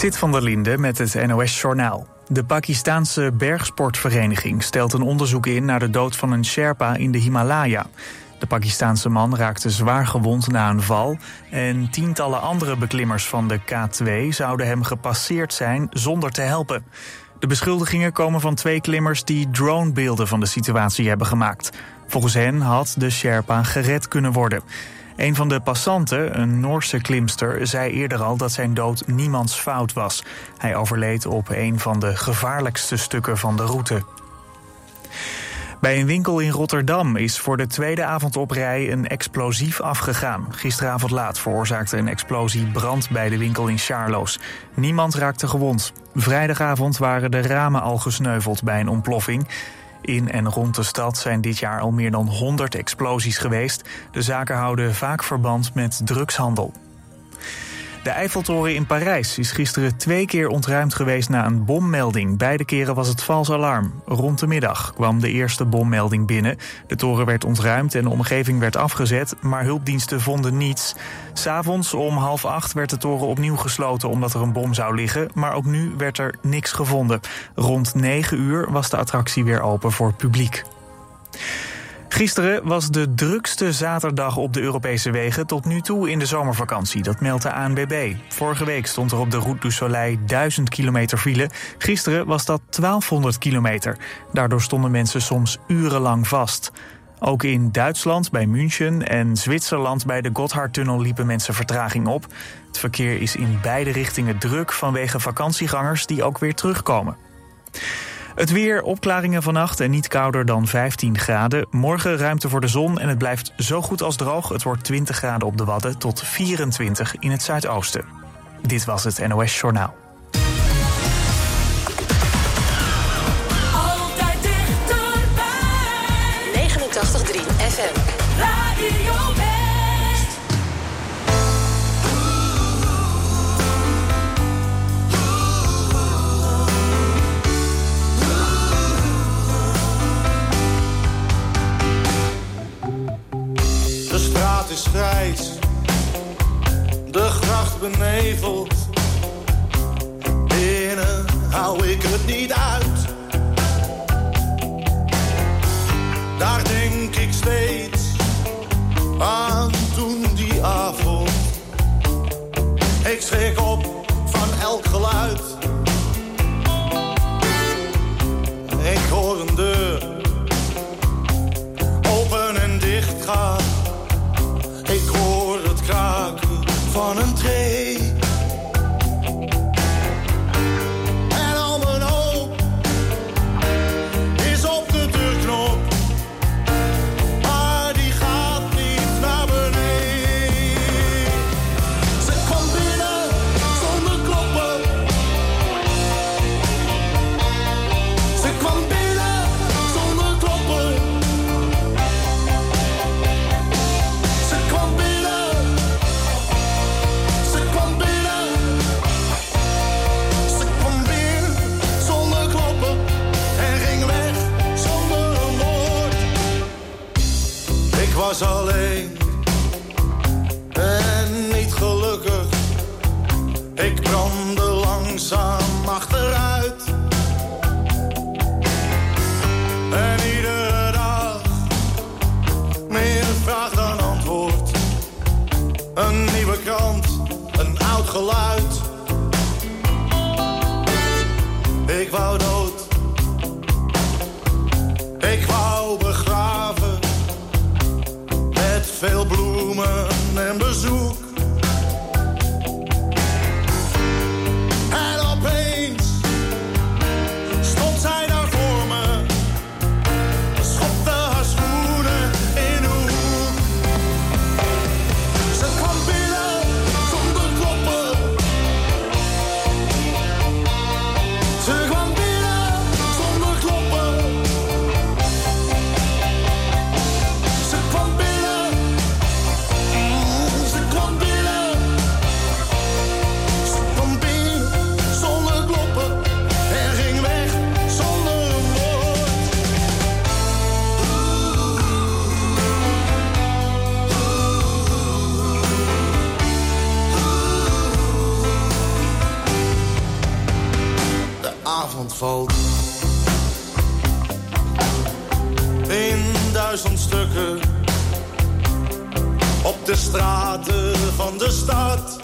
Zit van der Linde met het NOS-journaal. De Pakistaanse bergsportvereniging stelt een onderzoek in naar de dood van een Sherpa in de Himalaya. De Pakistaanse man raakte zwaar gewond na een val en tientallen andere beklimmers van de K2 zouden hem gepasseerd zijn zonder te helpen. De beschuldigingen komen van twee klimmers die dronebeelden van de situatie hebben gemaakt. Volgens hen had de Sherpa gered kunnen worden. Een van de passanten, een Noorse klimster, zei eerder al dat zijn dood niemands fout was. Hij overleed op een van de gevaarlijkste stukken van de route. Bij een winkel in Rotterdam is voor de tweede avond op rij een explosief afgegaan. Gisteravond laat veroorzaakte een explosie brand bij de winkel in Charloes. Niemand raakte gewond. Vrijdagavond waren de ramen al gesneuveld bij een ontploffing. In en rond de stad zijn dit jaar al meer dan 100 explosies geweest. De zaken houden vaak verband met drugshandel. De Eiffeltoren in Parijs is gisteren twee keer ontruimd geweest na een bommelding. Beide keren was het vals alarm. Rond de middag kwam de eerste bommelding binnen. De toren werd ontruimd en de omgeving werd afgezet, maar hulpdiensten vonden niets. S'avonds om half acht werd de toren opnieuw gesloten omdat er een bom zou liggen, maar ook nu werd er niks gevonden. Rond negen uur was de attractie weer open voor publiek. Gisteren was de drukste zaterdag op de Europese wegen tot nu toe in de zomervakantie. Dat meldt de ANBB. Vorige week stond er op de Route du Soleil 1000 kilometer file. Gisteren was dat 1200 kilometer. Daardoor stonden mensen soms urenlang vast. Ook in Duitsland bij München en Zwitserland bij de Gotthardtunnel liepen mensen vertraging op. Het verkeer is in beide richtingen druk vanwege vakantiegangers die ook weer terugkomen. Het weer, opklaringen vannacht en niet kouder dan 15 graden. Morgen ruimte voor de zon en het blijft zo goed als droog. Het wordt 20 graden op de Wadden tot 24 in het zuidoosten. Dit was het NOS Journaal. Beneveld. Binnen hou ik het niet uit. Daar denk ik steeds aan toen die avond. Ik schrik op van elk geluid. Ik hoor een deur open en dicht gaan. Ik hoor het kraken van een tree. Was alleen. En niet gelukkig. Ik brandde langzaam achteruit. En iedere dag meer vraag dan antwoord. Een nieuwe krant, een oud geluid. Ik wou dood. Bloemen en bezoek. valt. In duizend stukken op de straten van de stad.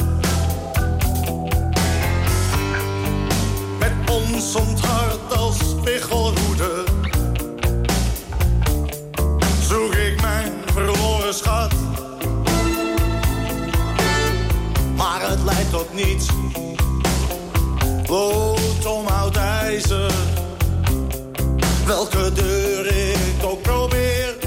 Met ons onthard als spiegelhoede zoek ik mijn verloren schat. Maar het leidt tot niets boot om ijzer. Welke deur ik ook probeer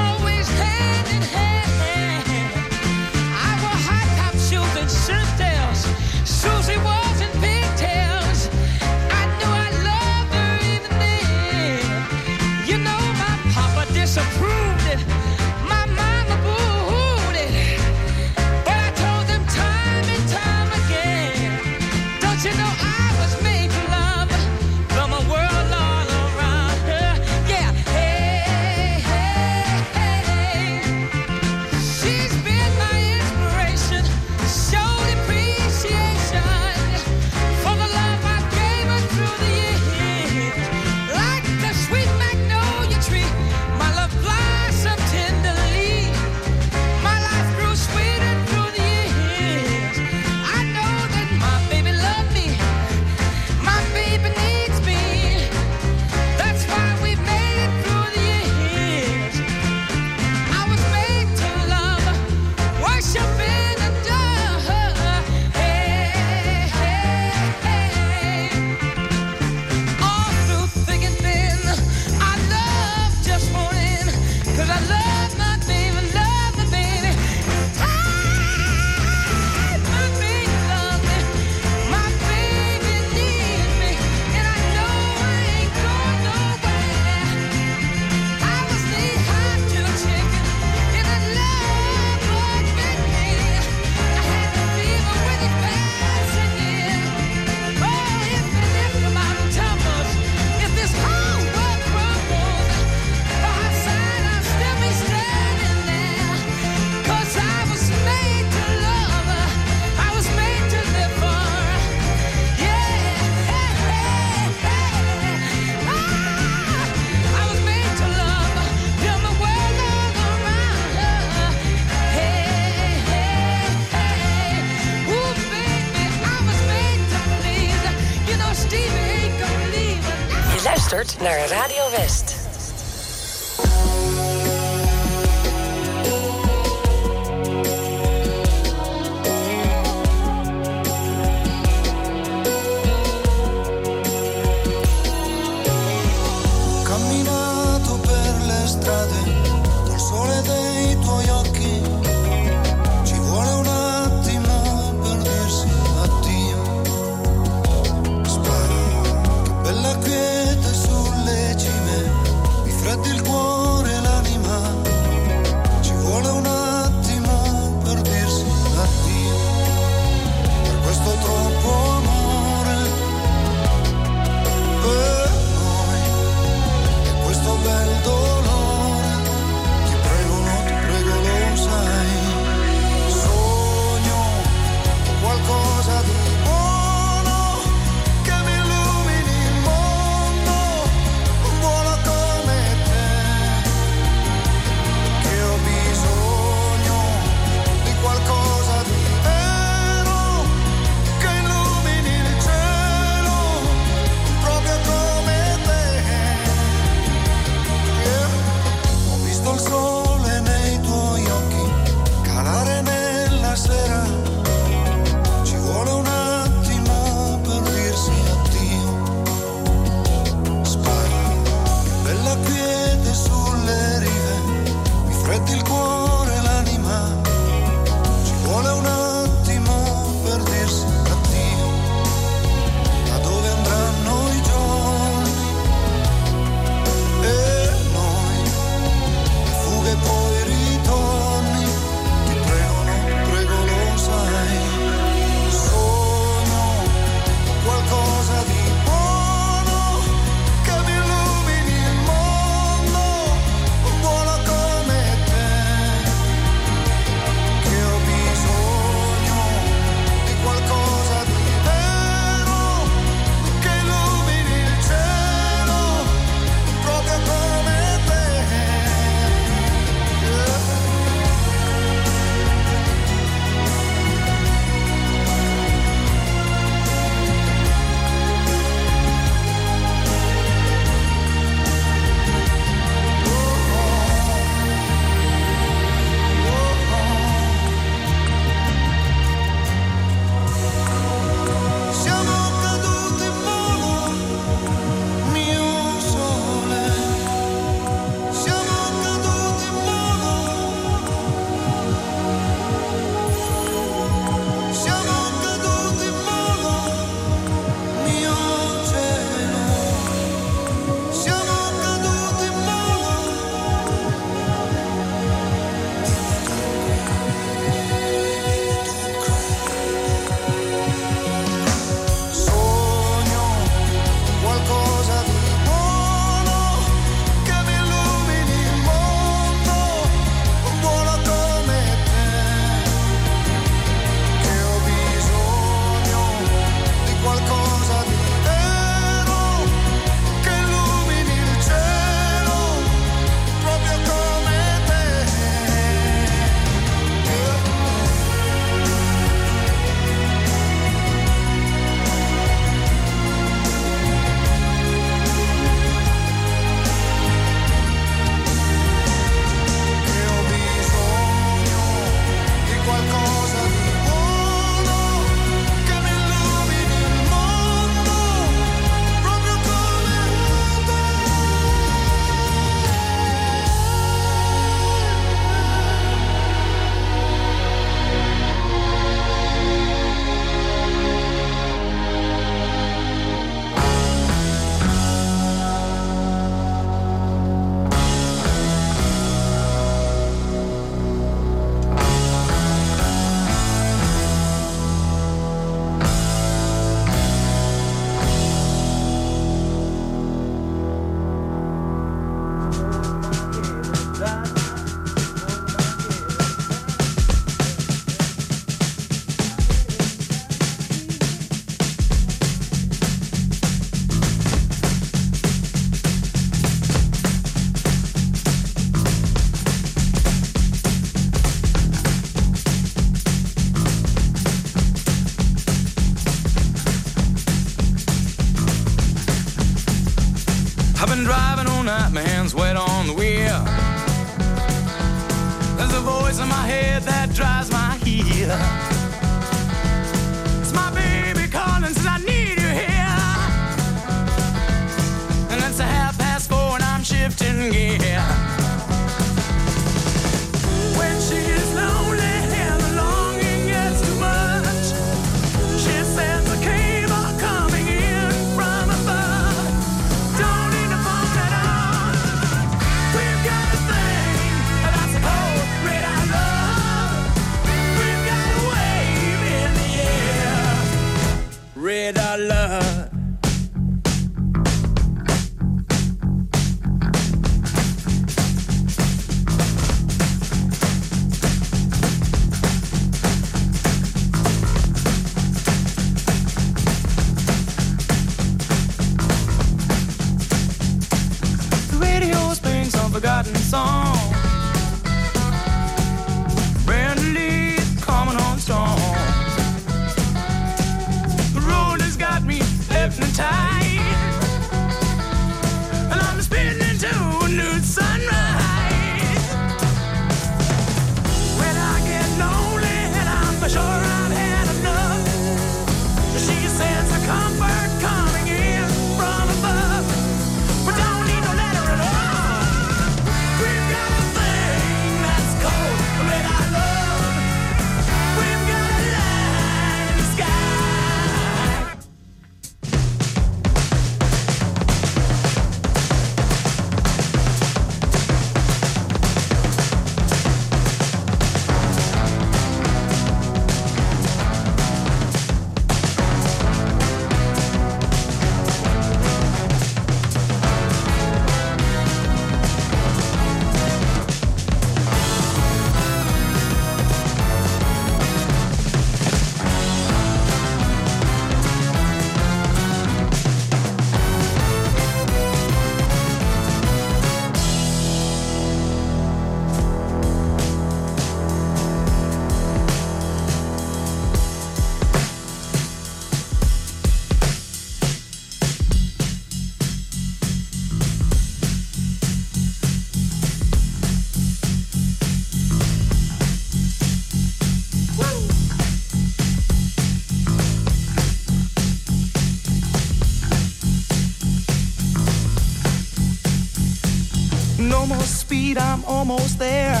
almost there.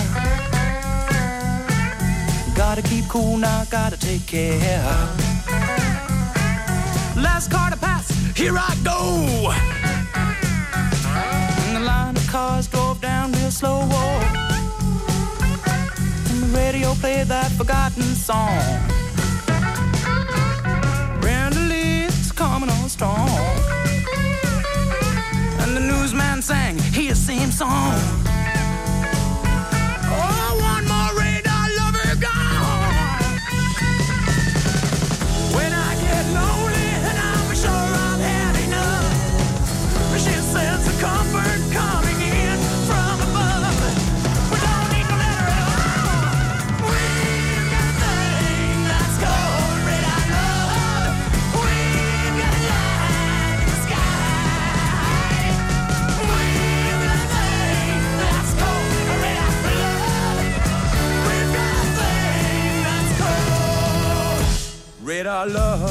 Gotta keep cool now, gotta take care. Last car to pass, here I go. And the line of cars drove down real slow. And the radio played that forgotten song. Brenda coming on strong. And the newsman sang his same song. I love.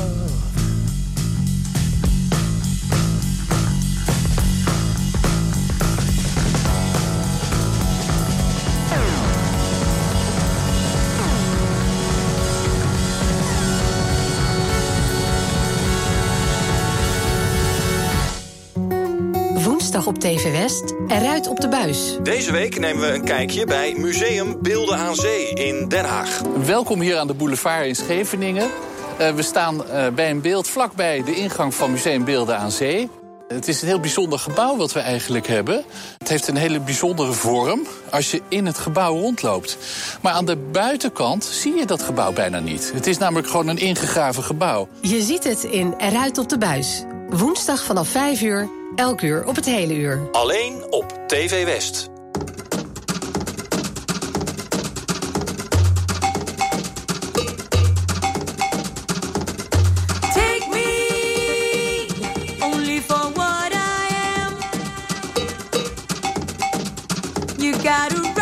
Woensdag op TV West, eruit op de buis. Deze week nemen we een kijkje bij Museum Beelden aan Zee in Den Haag. Welkom hier aan de boulevard in Scheveningen. Eh, we staan eh, bij een beeld vlakbij de ingang van Museum Beelden aan Zee. Het is een heel bijzonder gebouw wat we eigenlijk hebben. Het heeft een hele bijzondere vorm als je in het gebouw rondloopt. Maar aan de buitenkant zie je dat gebouw bijna niet. Het is namelijk gewoon een ingegraven gebouw. Je ziet het in Eruit op de buis. Woensdag vanaf 5 uur, elk uur op het hele uur. Alleen op TV West. Figaro.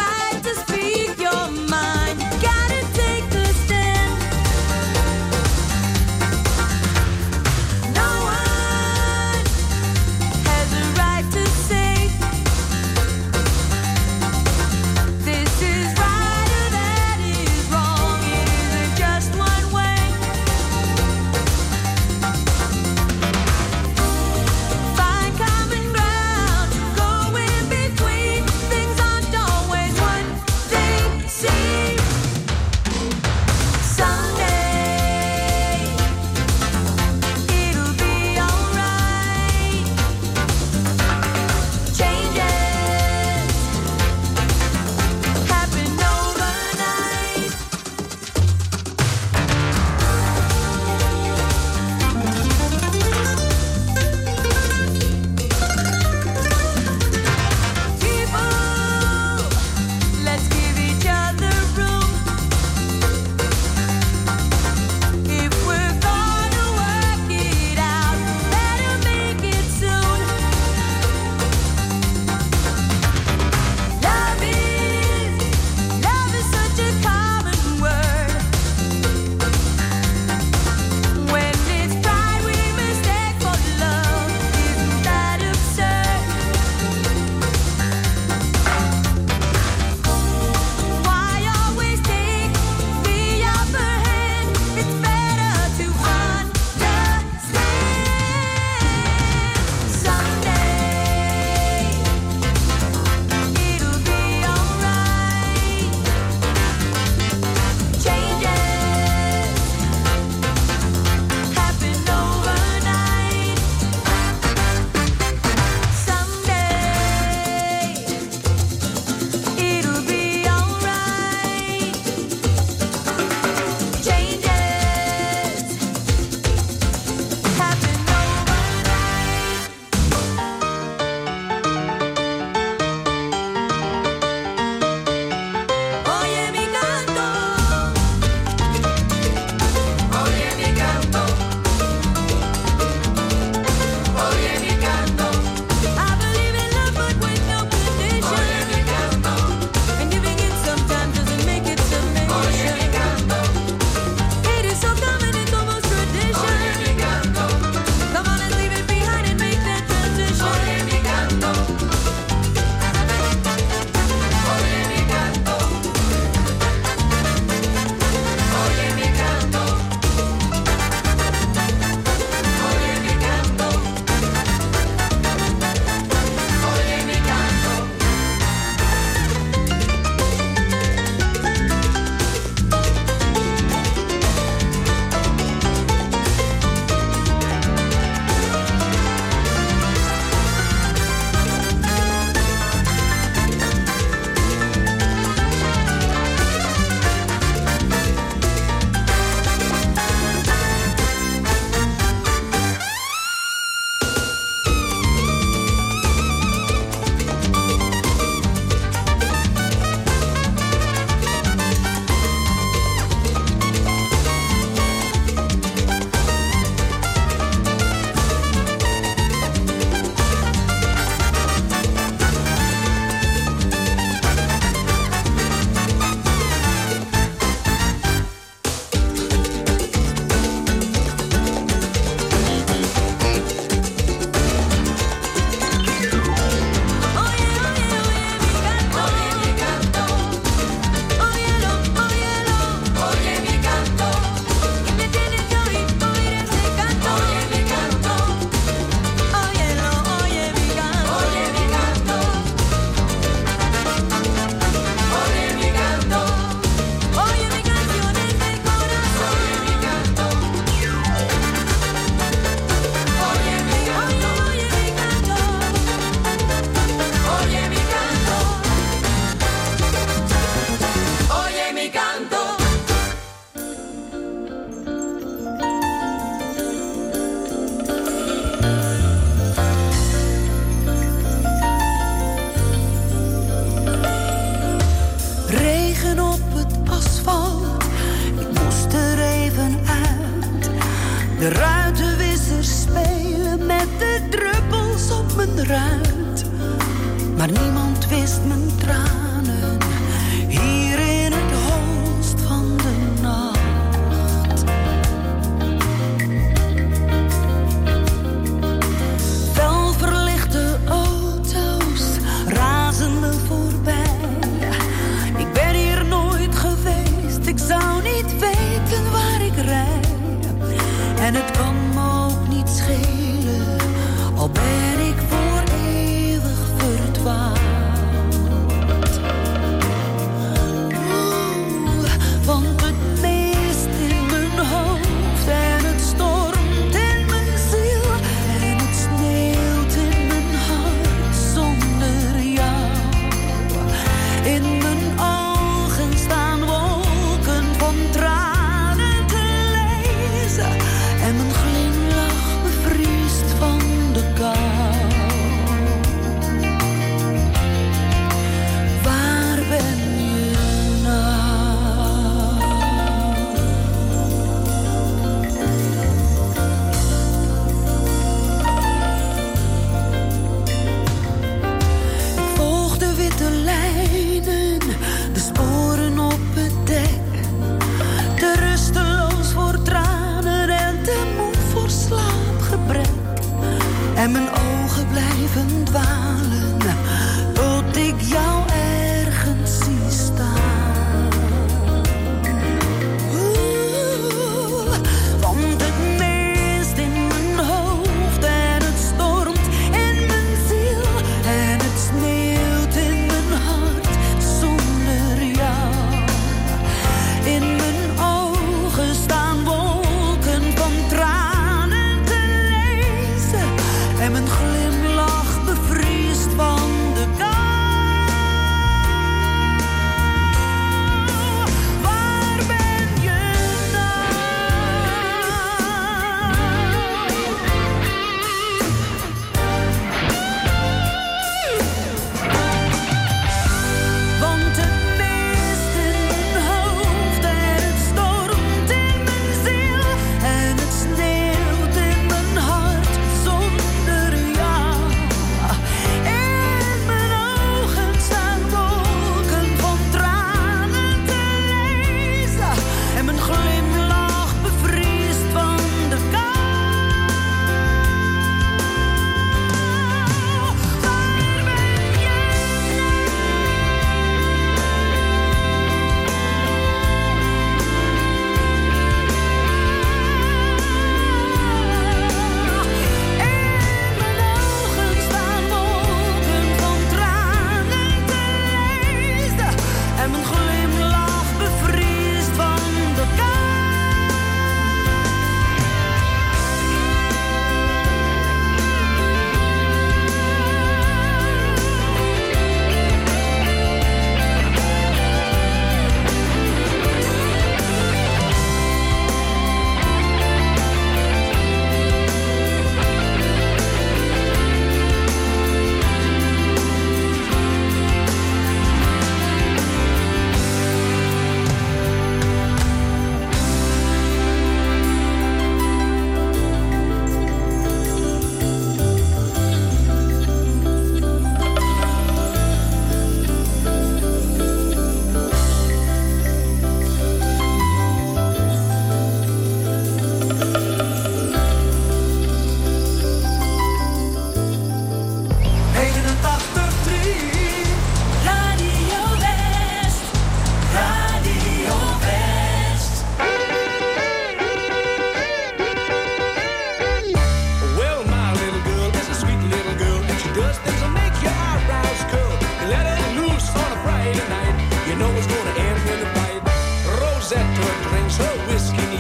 drinks her whiskey.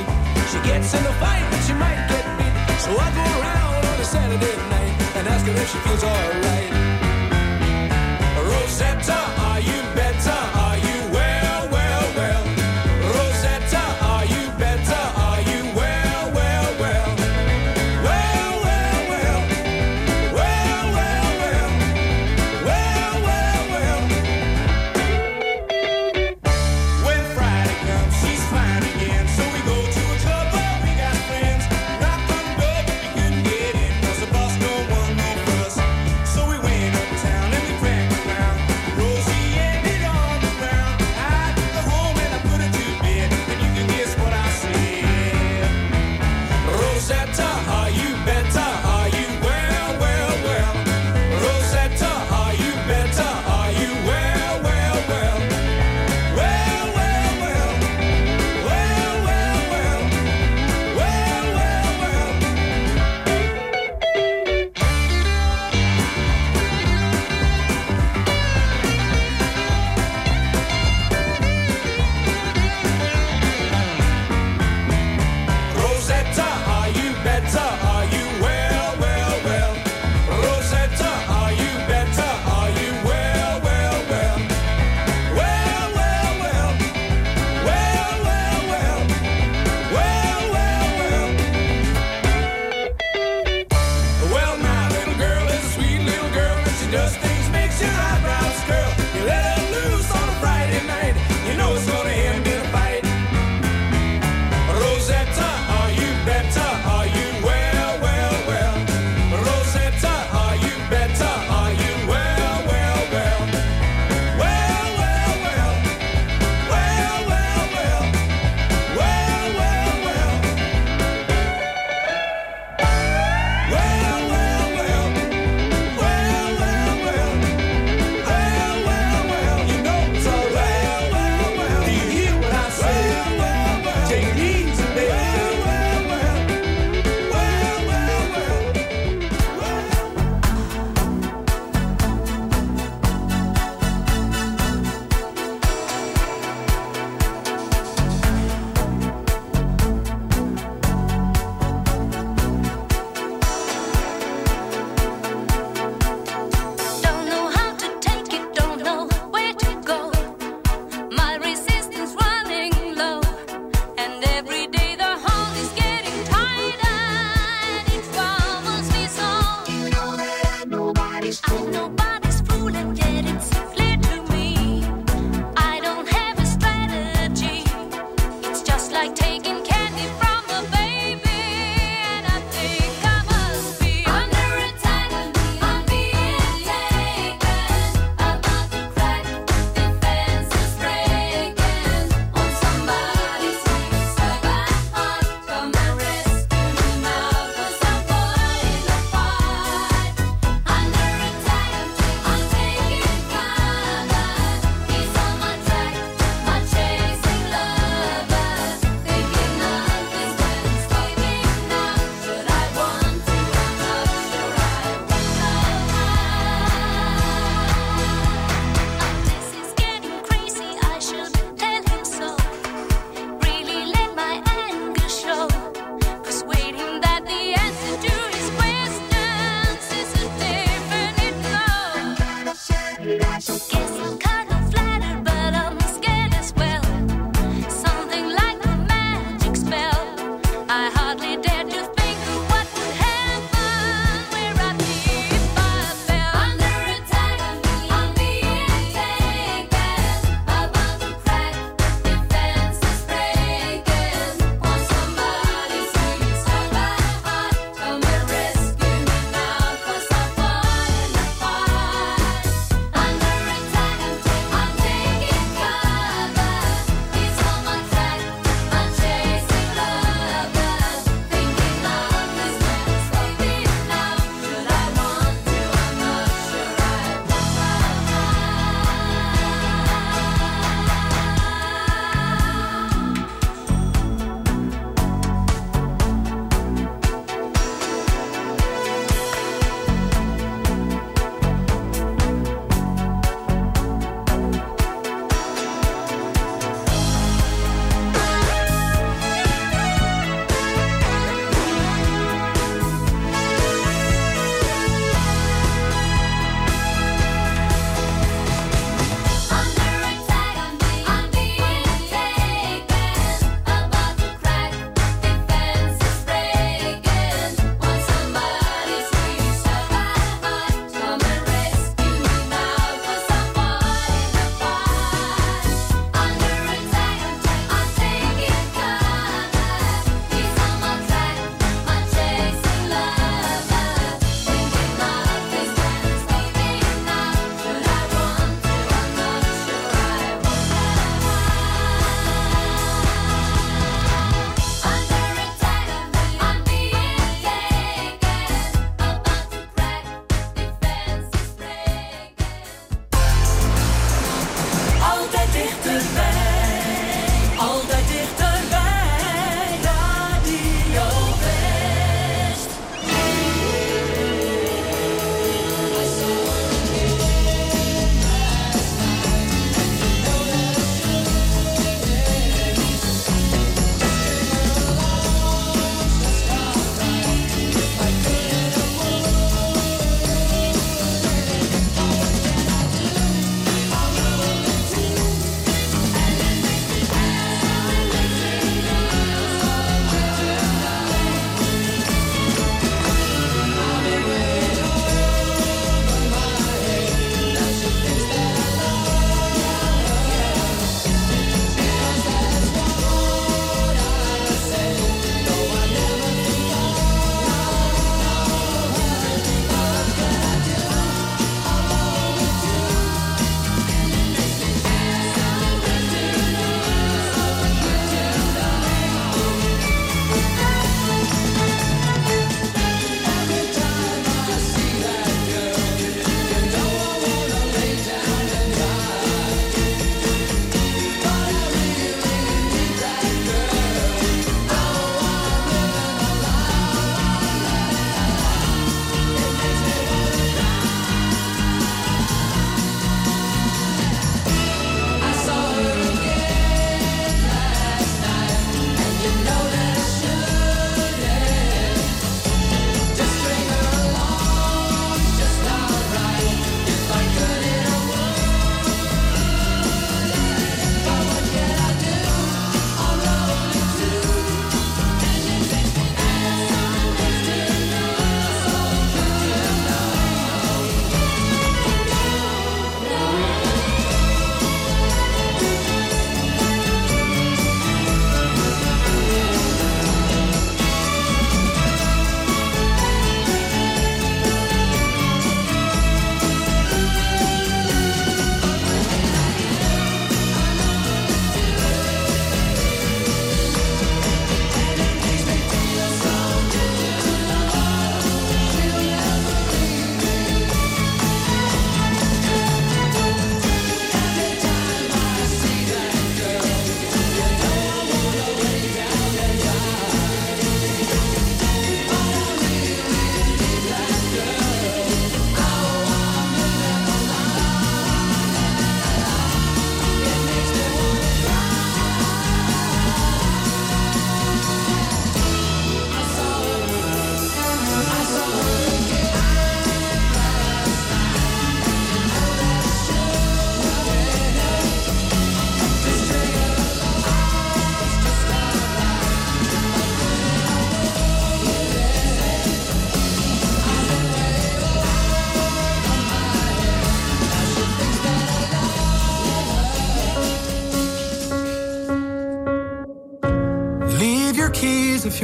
She gets in a fight, but she might get beat. So I go around on a Saturday night and ask her if she feels alright.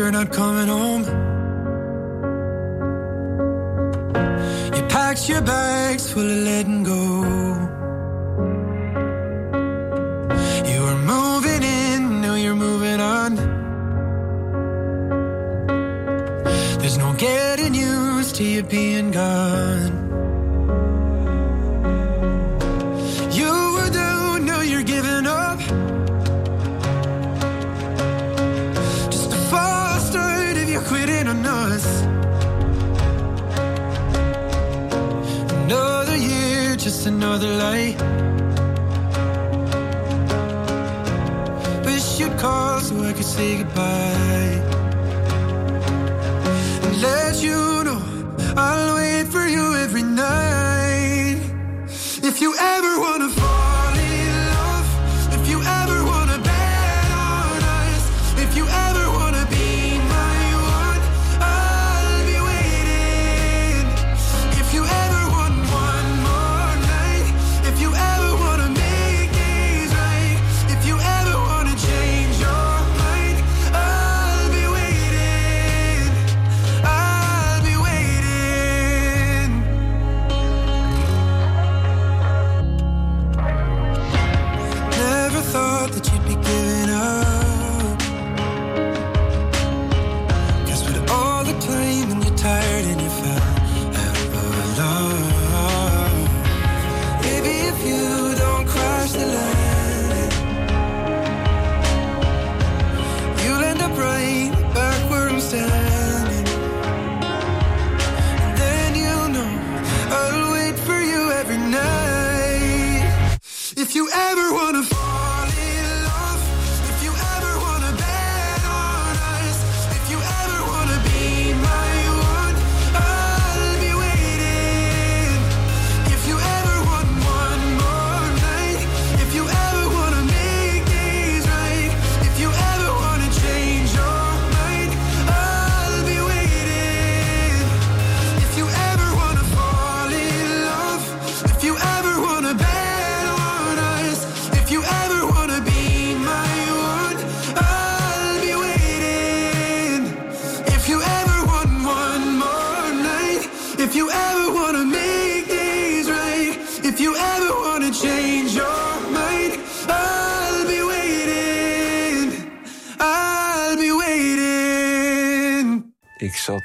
you're not coming home. You packed your bags full of letting go. You were moving in, now you're moving on. There's no getting used to you being gone. another light. Wish you'd call so I could say goodbye.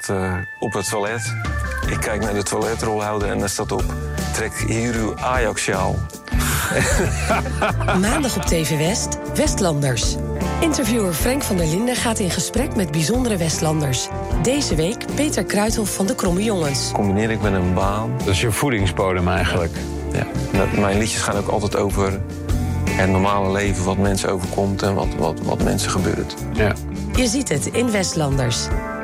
Eh, op het toilet. Ik kijk naar de toiletrolhouder en daar staat op... Trek hier uw Ajax-sjaal. Maandag op TV West, Westlanders. Interviewer Frank van der Linden gaat in gesprek met bijzondere Westlanders. Deze week Peter Kruithof van de Kromme Jongens. Combineer ik met een baan. Dat is je voedingsbodem eigenlijk. Ja. ja. Mijn liedjes gaan ook altijd over het normale leven, wat mensen overkomt en wat, wat, wat mensen gebeurt. Ja. Je ziet het in Westlanders.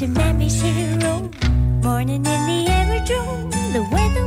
to Mammy's Hero. Morning in the aerodrome, the weather